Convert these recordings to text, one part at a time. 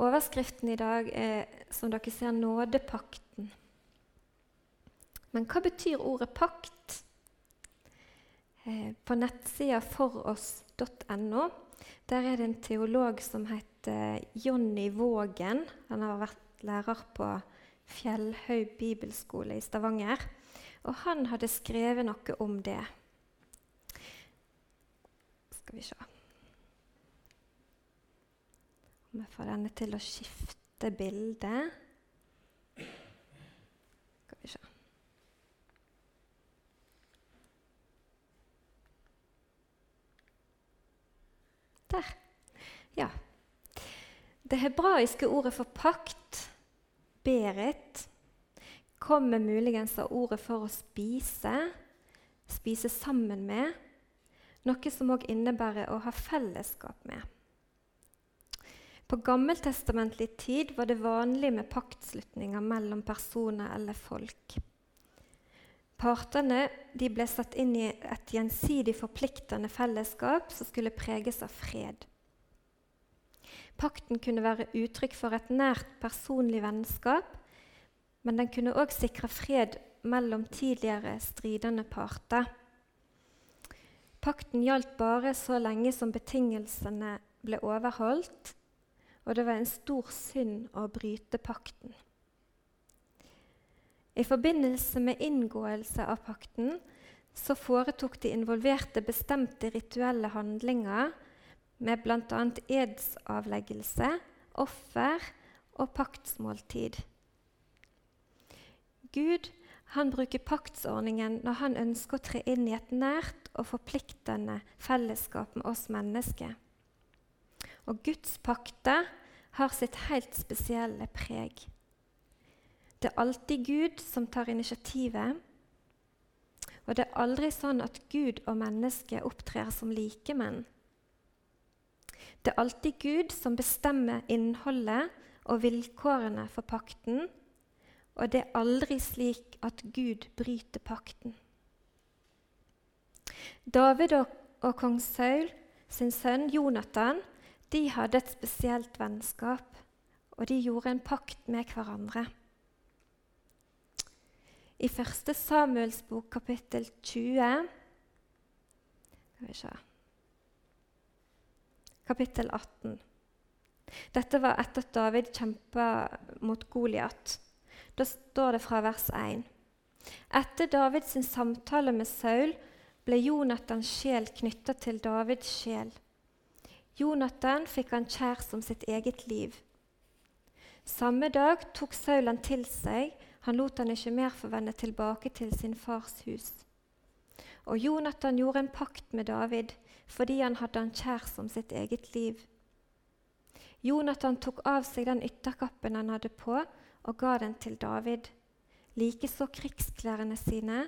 Overskriften i dag er som dere ser, 'Nådepakten'. Men hva betyr ordet pakt? Eh, på nettsida foross.no der er det en teolog som heter Jonny Vågen. Han har vært lærer på Fjellhaug bibelskole i Stavanger. Og han hadde skrevet noe om det. Skal vi se Jeg får denne til å skifte bilde. Skal vi se Der. Ja. Det hebraiske ordet for pakt, beret, kommer muligens av ordet for å spise, spise sammen med, noe som òg innebærer å ha fellesskap med. På gammeltestamentlig tid var det vanlig med paktslutninger mellom personer eller folk. Partene ble satt inn i et gjensidig forpliktende fellesskap som skulle preges av fred. Pakten kunne være uttrykk for et nært personlig vennskap, men den kunne òg sikre fred mellom tidligere stridende parter. Pakten gjaldt bare så lenge som betingelsene ble overholdt, og det var en stor synd å bryte pakten. I forbindelse med inngåelse av pakten så foretok de involverte bestemte rituelle handlinger med bl.a. edsavleggelse, offer og paktsmåltid. Gud han bruker paktsordningen når han ønsker å tre inn i et nært og forpliktende fellesskap med oss mennesker. Og Guds pakter har sitt helt spesielle preg. Det er alltid Gud som tar initiativet. Og det er aldri sånn at Gud og mennesket opptrer som likemenn. Det er alltid Gud som bestemmer innholdet og vilkårene for pakten, og det er aldri slik at Gud bryter pakten. David og, og kong Saul sin sønn Jonathan de hadde et spesielt vennskap, og de gjorde en pakt med hverandre. I 1. Samuels bok, kapittel 20 Skal vi se Kapittel 18. Dette var etter at David kjempa mot Goliat. Da står det fra vers 1. Etter Davids samtale med Saul ble Jonathans sjel knytta til Davids sjel. Jonathan fikk han kjær som sitt eget liv. Samme dag tok Saul han til seg han lot han ikke mer få vende tilbake til sin fars hus. Og Jonathan gjorde en pakt med David fordi han hadde han kjær som sitt eget liv. Jonathan tok av seg den ytterkappen han hadde på, og ga den til David. Likeså krigsklærne sine,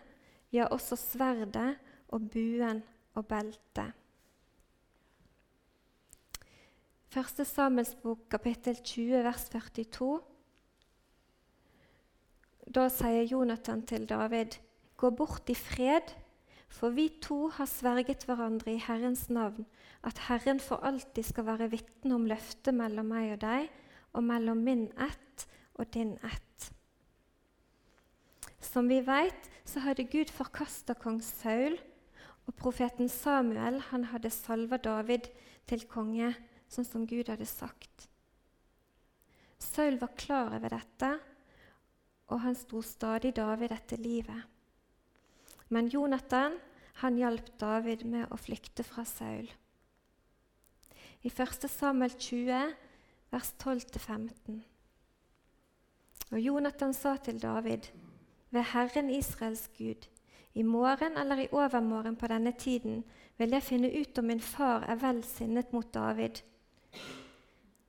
ja, også sverdet og buen og beltet. 1. Samuels bok, kapittel 20, vers 42. Da sier Jonathan til David.: Gå bort i fred, for vi to har sverget hverandre i Herrens navn, at Herren for alltid skal være vitne om løftet mellom meg og deg, og mellom min ett og din ett. Som vi vet, så hadde Gud forkasta kong Saul, og profeten Samuel han hadde salva David til konge, sånn som Gud hadde sagt. Saul var klar over dette og han sto stadig David etter livet. Men Jonathan han hjalp David med å flykte fra Saul. I 1. Samuel 20, vers 12-15. Og Jonathan sa til David, ved Herren Israels Gud, i morgen eller i overmorgen på denne tiden vil jeg finne ut om min far er vel sinnet mot David.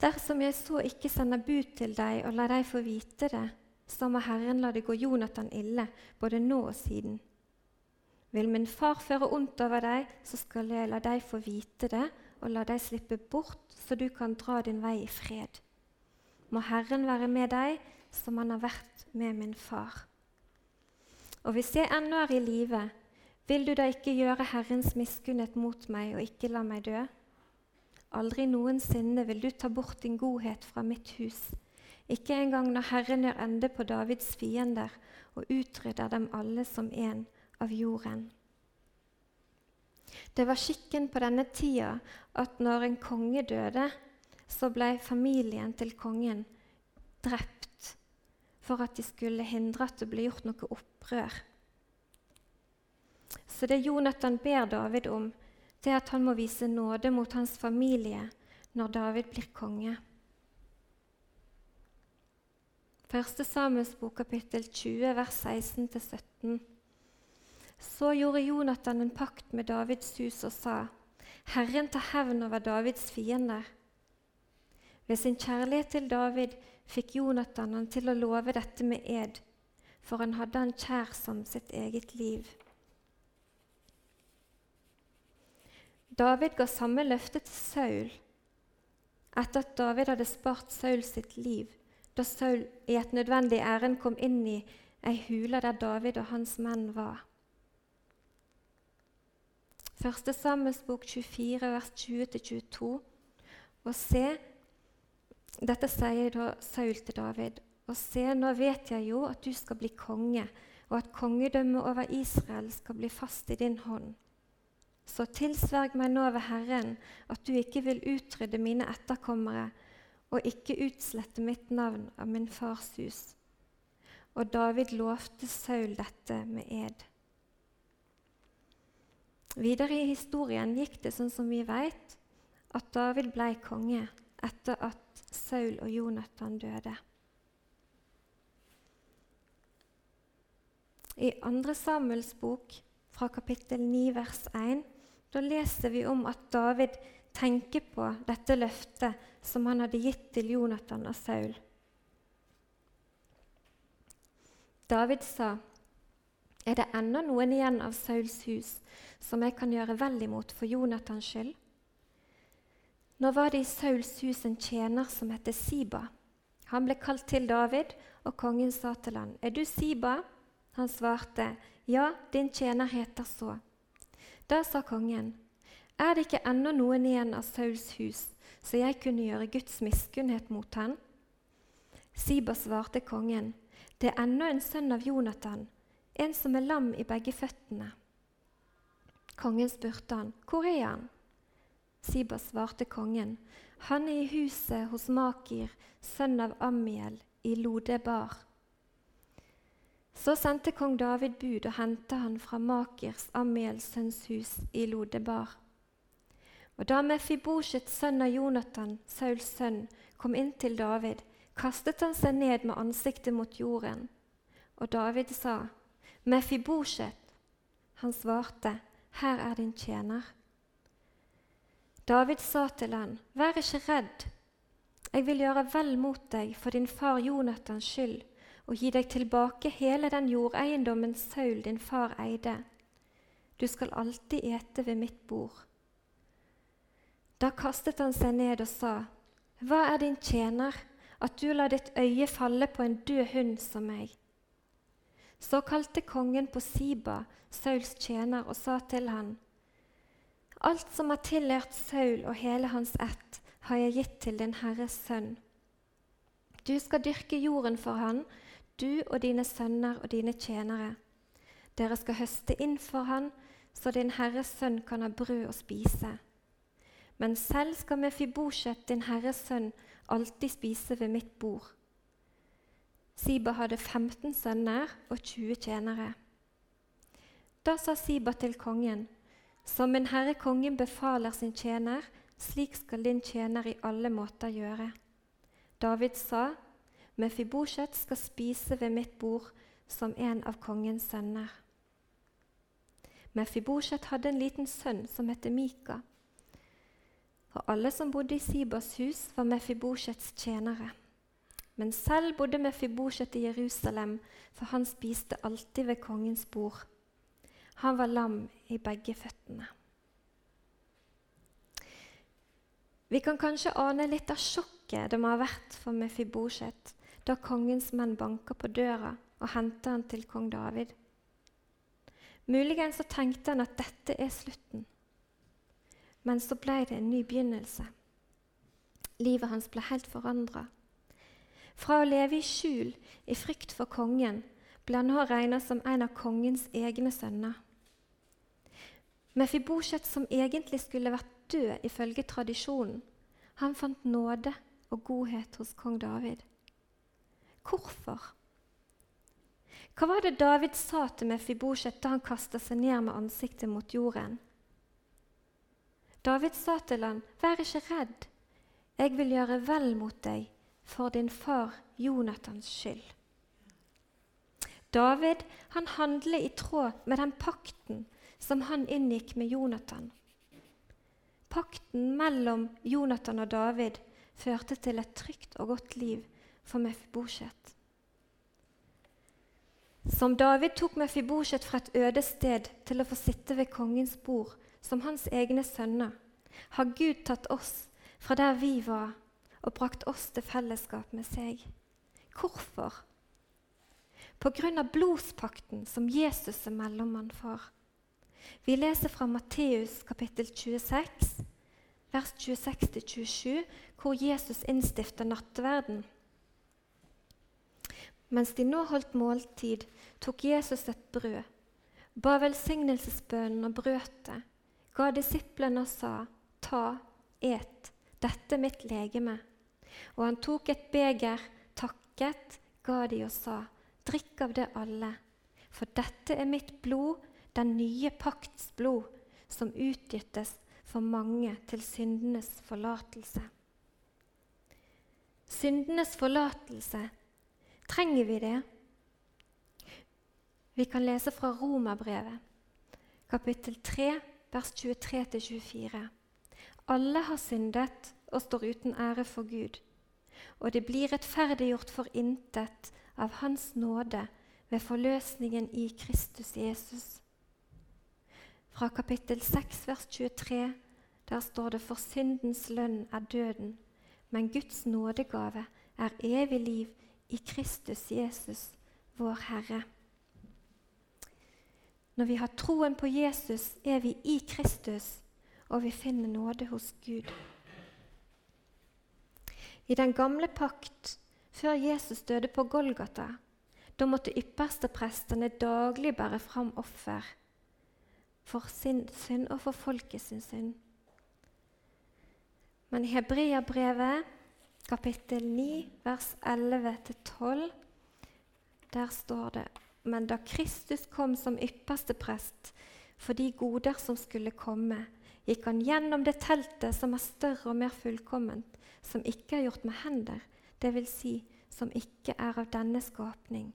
Dersom jeg så ikke sender bud til deg og lar deg få vite det, så må Herren la det gå Jonathan ille, både nå og siden. Vil min far føre ondt over deg, så skal jeg la deg få vite det, og la deg slippe bort, så du kan dra din vei i fred. Må Herren være med deg, som han har vært med min far. Og hvis jeg ennå er i live, vil du da ikke gjøre Herrens miskunnhet mot meg og ikke la meg dø? Aldri noensinne vil du ta bort din godhet fra mitt hus, ikke engang når Herren gjør ende på Davids fiender og utrydder dem alle som en av jorden. Det var skikken på denne tida at når en konge døde, så ble familien til kongen drept for at de skulle hindre at det ble gjort noe opprør. Så det Jonathan ber David om, er at han må vise nåde mot hans familie når David blir konge. 1. Samuels bok kapittel 20, vers 16-17. Så gjorde Jonathan en pakt med Davids hus og sa:" Herren tar hevn over Davids fiender. Ved sin kjærlighet til David fikk Jonathan han til å love dette med ed, for han hadde han kjær som sitt eget liv. David ga samme løfte til Saul etter at David hadde spart Saul sitt liv, da Saul i et nødvendig ærend kom inn i ei hule der David og hans menn var. Første Samuels bok 24, vers 20-22. Og se, dette sier da Saul til David. Og se, nå vet jeg jo at du skal bli konge, og at kongedømmet over Israel skal bli fast i din hånd. Så tilsverg meg nå ved Herren at du ikke vil utrydde mine etterkommere og ikke utslette mitt navn av min fars hus. Og David lovte Saul dette med ed. Videre i historien gikk det sånn som vi vet, at David ble konge etter at Saul og Jonathan døde. I 2. Samuels bok, fra kapittel 9, vers 1, da leser vi om at David tenker på dette løftet som han hadde gitt til Jonathan og Saul. David sa, 'Er det ennå noen igjen av Sauls hus som jeg kan gjøre vel imot for Jonathans skyld?' Nå var det i Sauls hus en tjener som het Siba. Han ble kalt til David, og kongen sa til han, 'Er du Siba?' Han svarte, 'Ja, din tjener heter så.' Da sa kongen, Er det ikke ennå noen igjen av Sauls hus, så jeg kunne gjøre Guds miskunnhet mot han? Siba svarte kongen, Det er ennå en sønn av Jonathan, en som er lam i begge føttene. Kongen spurte han, Hvor er han? Siba svarte kongen, Han er i huset hos Makir, sønn av Amiel, i Lodebar. Så sendte kong David bud og hentet han fra Makirs, Amiels sønns hus i Lodebar. Og da Mefibosjet, sønn av Jonathan, Sauls sønn, kom inn til David, kastet han seg ned med ansiktet mot jorden. Og David sa, Mefibosjet. Han svarte, Her er din tjener. David sa til han, Vær ikke redd. Jeg vil gjøre vel mot deg for din far Jonathans skyld og gi deg tilbake hele den jordeiendommen Saul, din far, eide. Du skal alltid ete ved mitt bord. Da kastet han seg ned og sa, Hva er din tjener, at du lar ditt øye falle på en død hund som meg? Så kalte kongen på Siba, Sauls tjener, og sa til han, Alt som har tilhørt Saul og hele hans ett, har jeg gitt til din Herres sønn. Du skal dyrke jorden for han, du og dine sønner og dine tjenere. Dere skal høste inn for han, så din Herres sønn kan ha brød å spise. Men selv skal Mefibosjet, din Herres sønn, alltid spise ved mitt bord. Siba hadde 15 sønner og 20 tjenere. Da sa Siba til kongen, som min herre kongen befaler sin tjener, slik skal din tjener i alle måter gjøre. David sa, Mefibosjet skal spise ved mitt bord som en av kongens sønner. Mefibosjet hadde en liten sønn som het Mika. Og alle som bodde i Sibas hus, var Mefiboshets tjenere. Men selv bodde Mefibosjet i Jerusalem, for han spiste alltid ved kongens bord. Han var lam i begge føttene. Vi kan kanskje ane litt av sjokket det må ha vært for Mefibosjet da kongens menn banka på døra og henta han til kong David. Muligens så tenkte han at dette er slutten. Men så ble det en ny begynnelse. Livet hans ble helt forandra. Fra å leve i skjul, i frykt for kongen, ble han nå regna som en av kongens egne sønner. Mefibosjet, som egentlig skulle vært død ifølge tradisjonen, han fant nåde og godhet hos kong David. Hvorfor? Hva var det David sa til Mefibosjet da han kasta seg ned med ansiktet mot jorden? David sa til han, 'Vær ikke redd, jeg vil gjøre vel mot deg for din far Jonathans skyld.' David han handler i tråd med den pakten som han inngikk med Jonathan. Pakten mellom Jonathan og David førte til et trygt og godt liv for Mefibosjet. Som David tok Mefibosjet fra et øde sted til å få sitte ved kongens bord som hans egne sønner, har Gud tatt oss fra der vi var, og brakt oss til fellesskap med seg. Hvorfor? På grunn av blodspakten som Jesus er mellommann for. Vi leser fra Matteus kapittel 26, vers 26-27, hvor Jesus innstifter nattverden. Mens de nå holdt måltid, tok Jesus et brød, ba velsignelsesbønnen og brøt det, ga disiplene og sa, Ta, et, dette er mitt legeme. Og han tok et beger, takket, ga de og sa, Drikk av det alle, for dette er mitt blod, den nye pakts blod, som utgyttes for mange til syndenes forlatelse. Syndenes forlatelse, trenger vi det? Vi kan lese fra Romerbrevet, kapittel 3, vers 23-24. Alle har syndet og står uten ære for Gud, og det blir rettferdiggjort for intet av Hans nåde ved forløsningen i Kristus Jesus. Fra kapittel 6, vers 23, der står det for syndens lønn er døden, men Guds nådegave er evig liv i Kristus Jesus, vår Herre. Når vi har troen på Jesus, er vi i Kristus, og vi finner nåde hos Gud. I den gamle pakt, før Jesus døde på Golgata, da måtte yppersteprestene daglig bære fram offer for sin synd og for folket sin synd. Men i Hebreabrevet, kapittel 9, vers 11-12, der står det Men da Kristus kom som ypperste prest for de goder som skulle komme, gikk han gjennom det teltet som er større og mer fullkomment, som ikke er gjort med hender, dvs. Si, som ikke er av denne skapning.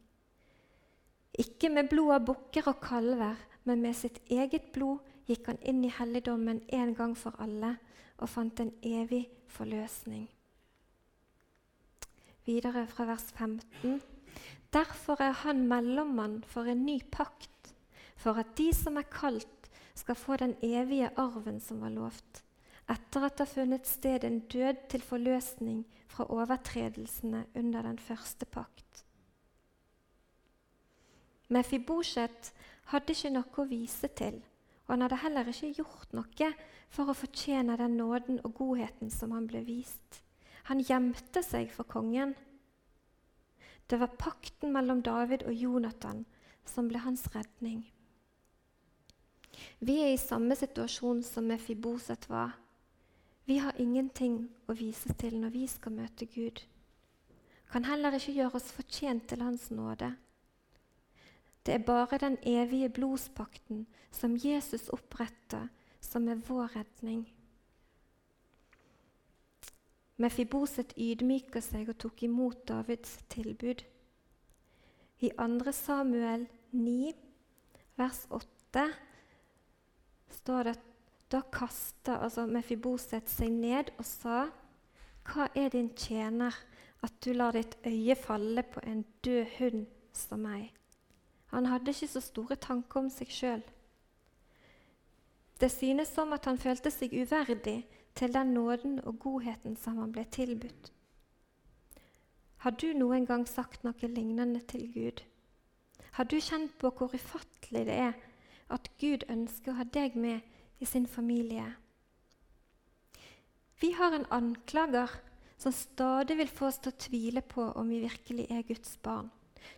Ikke med blod av bukker og kalver, men med sitt eget blod gikk han inn i helligdommen en gang for alle og fant en evig forløsning. Videre fra vers 15. Derfor er han mellommann for en ny pakt, for at de som er kalt, skal få den evige arven som var lovt, etter at det har funnet sted en død til forløsning fra overtredelsene under den første pakt. Mefibosjet hadde ikke noe å vise til, og han hadde heller ikke gjort noe for å fortjene den nåden og godheten som han ble vist. Han gjemte seg for kongen. Det var pakten mellom David og Jonathan som ble hans redning. Vi er i samme situasjon som Mefiboset var. Vi har ingenting å vise til når vi skal møte Gud. Kan heller ikke gjøre oss fortjent til Hans nåde. Det er bare den evige blodspakten som Jesus oppretter, som er vår redning. Mefiboset ydmyker seg og tok imot Davids tilbud. I 2. Samuel 9, vers 8 står det da kasta altså Mefiboset seg ned og sa, Hva er din tjener, at du lar ditt øye falle på en død hund som meg? Han hadde ikke så store tanker om seg sjøl. Det synes som at han følte seg uverdig til den nåden og godheten som han ble tilbudt. Har du noen gang sagt noe lignende til Gud? Har du kjent på hvor ufattelig det er at Gud ønsker å ha deg med i sin familie. Vi har en anklager som stadig vil få oss til å tvile på om vi virkelig er Guds barn.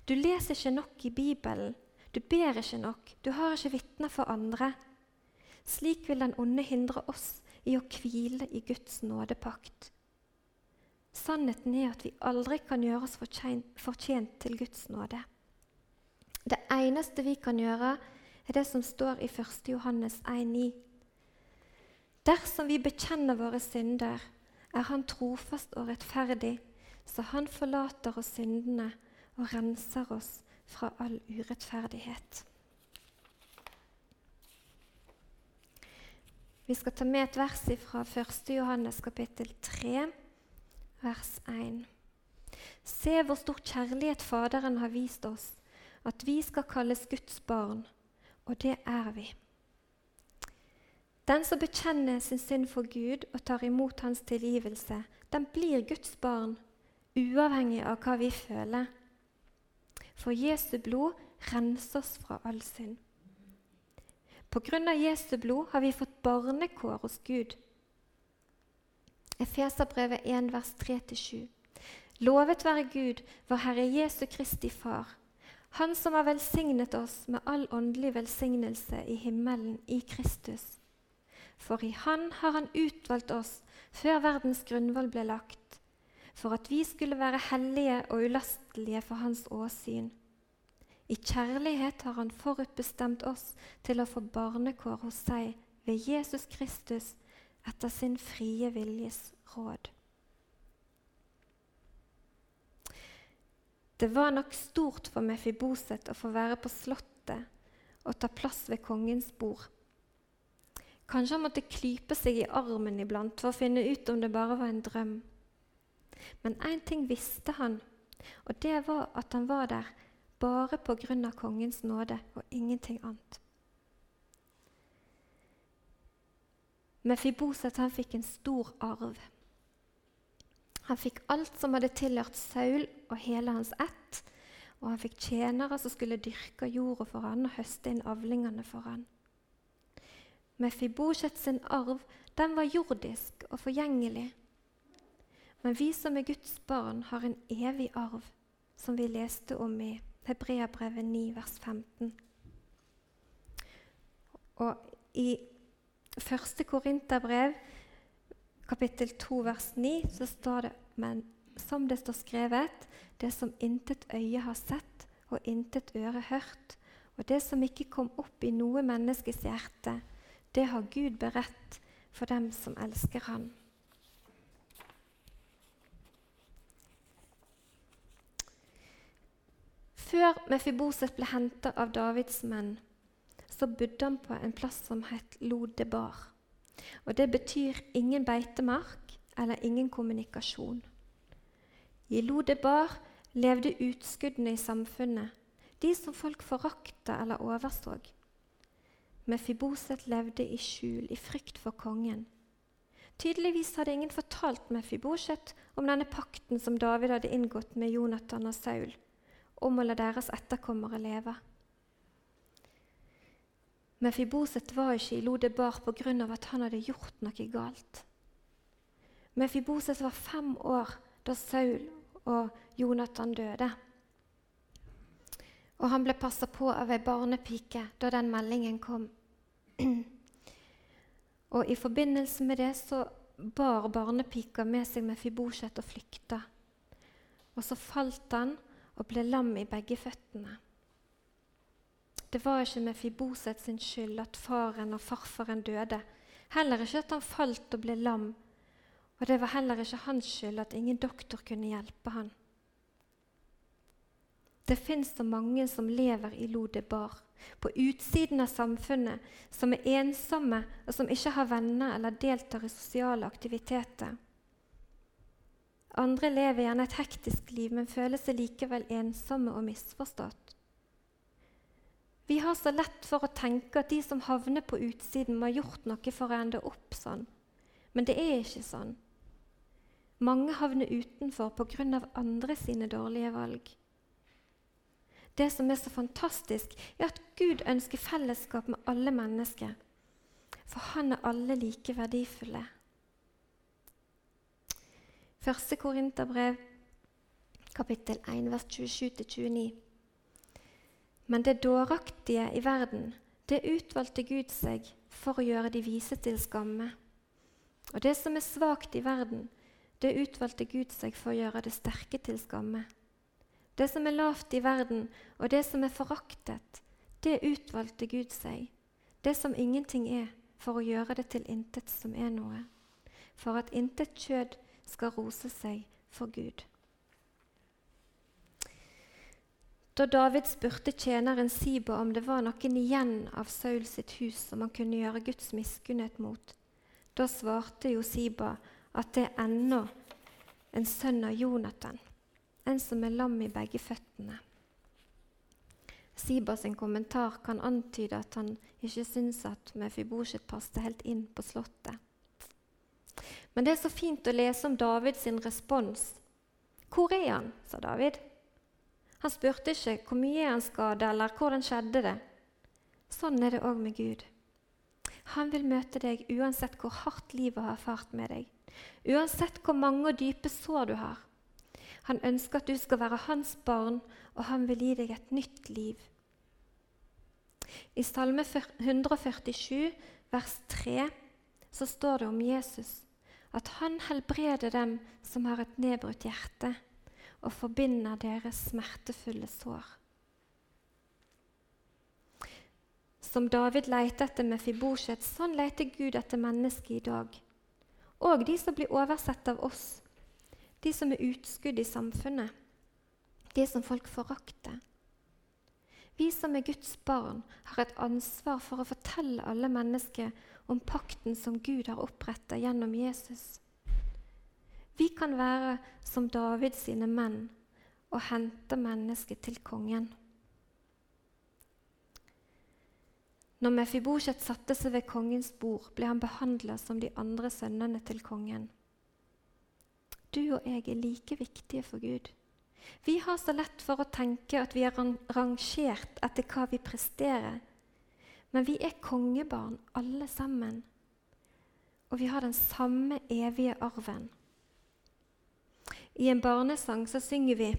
Du leser ikke nok i Bibelen. Du ber ikke nok. Du har ikke vitner for andre. Slik vil den onde hindre oss i å hvile i Guds nådepakt. Sannheten er at vi aldri kan gjøre oss fortjent til Guds nåde. Det eneste vi kan gjøre, er det som står i 1. Johannes 1,9. Dersom vi bekjenner våre synder, er Han trofast og rettferdig, så Han forlater oss syndene og renser oss fra all urettferdighet. Vi skal ta med et vers fra 1. Johannes kapittel 3, vers 1. Se hvor stor kjærlighet Faderen har vist oss, at vi skal kalles Guds barn, og det er vi. Den som bekjenner sin synd for Gud og tar imot hans tilgivelse, den blir Guds barn, uavhengig av hva vi føler. For Jesu blod renser oss fra all synd. På grunn av Jesu blod har vi fått barnekår hos Gud. Efeserbrevet 1, vers 3-7. Lovet være Gud, vår Herre Jesu Kristi Far, Han som har velsignet oss med all åndelig velsignelse i himmelen i Kristus. For i Han har Han utvalgt oss før verdens grunnvoll ble lagt, for at vi skulle være hellige og ulastelige for Hans åsyn. I kjærlighet har Han forutbestemt oss til å få barnekår hos seg ved Jesus Kristus etter sin frie viljes råd. Det var nok stort for Mefiboset å få være på slottet og ta plass ved kongens bord. Kanskje han måtte klype seg i armen iblant for å finne ut om det bare var en drøm. Men én ting visste han, og det var at han var der bare på grunn av kongens nåde og ingenting annet. Mefiboset han fikk en stor arv. Han fikk alt som hadde tilhørt Saul og hele hans ett, og han fikk tjenere som skulle dyrke jorda for han og høste inn avlingene for han. Mefibosjet sin arv den var jordisk og forgjengelig. Men vi som er Guds barn, har en evig arv, som vi leste om i Hebreabrevet 9, vers 15. Og i første Korinterbrev kapittel 2, vers 9, så står det men som det står skrevet, det som intet øye har sett og intet øre hørt, og det som ikke kom opp i noe menneskes hjerte, det har Gud beredt for dem som elsker Han. Før Mefiboset ble hentet av Davids menn, så bodde han på en plass som het Lodebar. Og det betyr ingen beitemark eller ingen kommunikasjon. I Lodebar levde utskuddene i samfunnet, de som folk forakta eller overså. Mefiboset levde i skjul, i frykt for kongen. Tydeligvis hadde ingen fortalt Mefiboset om denne pakten som David hadde inngått med Jonathan og Saul, om å la deres etterkommere leve. Mefiboset var ikke i Lodebar pga. at han hadde gjort noe galt. Mefiboset var fem år da Saul og Jonathan døde. Og han ble passa på av ei barnepike da den meldingen kom. Og I forbindelse med det så bar barnepika med seg Mefiboset og flykta. Og så falt han og ble lam i begge føttene. Det var ikke med Fiboset sin skyld at faren og farfaren døde. Heller ikke at han falt og ble lam. Og det var heller ikke hans skyld at ingen doktor kunne hjelpe han. Det fins så mange som lever i Lodebar, på utsiden av samfunnet, som er ensomme og som ikke har venner eller deltar i sosiale aktiviteter. Andre lever gjerne et hektisk liv, men føler seg likevel ensomme og misforstått. Vi har så lett for å tenke at de som havner på utsiden, må ha gjort noe for å ende opp sånn. Men det er ikke sånn. Mange havner utenfor pga. andre sine dårlige valg. Det som er så fantastisk, er at Gud ønsker fellesskap med alle mennesker. For han er alle like verdifulle. Første Korinterbrev, kapittel 1, vers 27-29. Men det dåraktige i verden, det utvalgte Gud seg for å gjøre de vise til skamme. Og det som er svakt i verden, det utvalgte Gud seg for å gjøre det sterke til skamme. Det som er lavt i verden, og det som er foraktet, det utvalgte Gud seg, det som ingenting er, for å gjøre det til intet som er noe, for at intet kjød skal rose seg for Gud. Da David spurte tjeneren Siba om det var noen igjen av Saul sitt hus som han kunne gjøre Guds miskunnhet mot, da svarte jo Siba at det er ennå en sønn av Jonathan, en som er lam i begge føttene. Siba sin kommentar kan antyde at han ikke syns at Mefibosjet passet helt inn på slottet. Men det er så fint å lese om Davids respons. 'Hvor er han?' sa David. Han spurte ikke hvor mye er han skada, eller hvordan skjedde det. Sånn er det òg med Gud. Han vil møte deg uansett hvor hardt livet har fart med deg, uansett hvor mange og dype sår du har. Han ønsker at du skal være hans barn, og han vil gi deg et nytt liv. I Salme 147, vers 3, så står det om Jesus at han helbreder dem som har et nedbrutt hjerte, og forbinder deres smertefulle sår. Som David leter etter Mefibosjet, sånn leter Gud etter mennesker i dag. Og de som blir oversett av oss, de som er utskudd i samfunnet, de som folk forakter. Vi som er Guds barn, har et ansvar for å fortelle alle mennesker om pakten som Gud har oppretta gjennom Jesus. Vi kan være som David sine menn og hente mennesket til kongen. Når Mefibosjet satte seg ved kongens bord, ble han behandla som de andre sønnene til kongen. Du og jeg er like viktige for Gud. Vi har så lett for å tenke at vi er rangert etter hva vi presterer. Men vi er kongebarn alle sammen. Og vi har den samme evige arven. I en barnesang så synger vi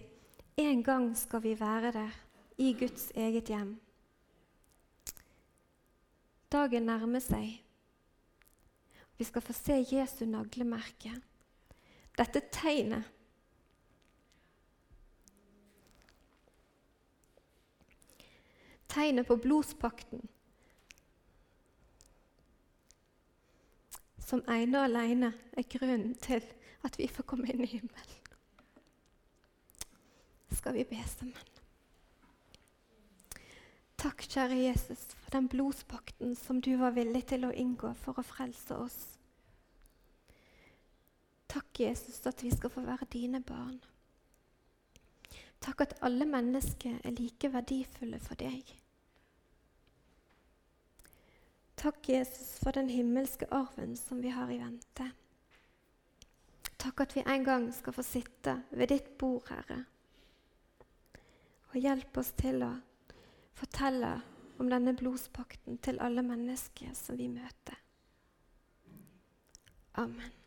'En gang skal vi være der, i Guds eget hjem'. Dagen nærmer seg. Vi skal få se Jesu naglemerke. Dette tegnet tegnet på blodspakten, som ene og alene er grunnen til at vi får komme inn i himmelen. Skal vi be sammen? Takk, kjære Jesus, for den blodspakten som du var villig til å inngå for å frelse oss. Takk, Jesus, at vi skal få være dine barn. Takk at alle mennesker er like verdifulle for deg. Takk, Jesus, for den himmelske arven som vi har i vente. Takk at vi en gang skal få sitte ved ditt bord, Herre. Og hjelp oss til å fortelle om denne blodspakten til alle mennesker som vi møter. Amen.